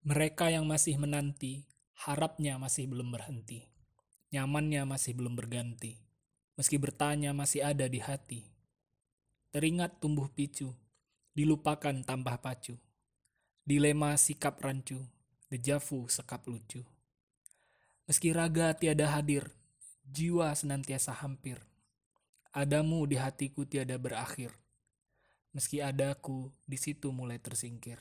Mereka yang masih menanti, harapnya masih belum berhenti. Nyamannya masih belum berganti. Meski bertanya masih ada di hati. Teringat tumbuh picu, dilupakan tambah pacu. Dilema sikap rancu, dejavu sekap lucu. Meski raga tiada hadir, jiwa senantiasa hampir. Adamu di hatiku tiada berakhir. Meski adaku, di situ mulai tersingkir.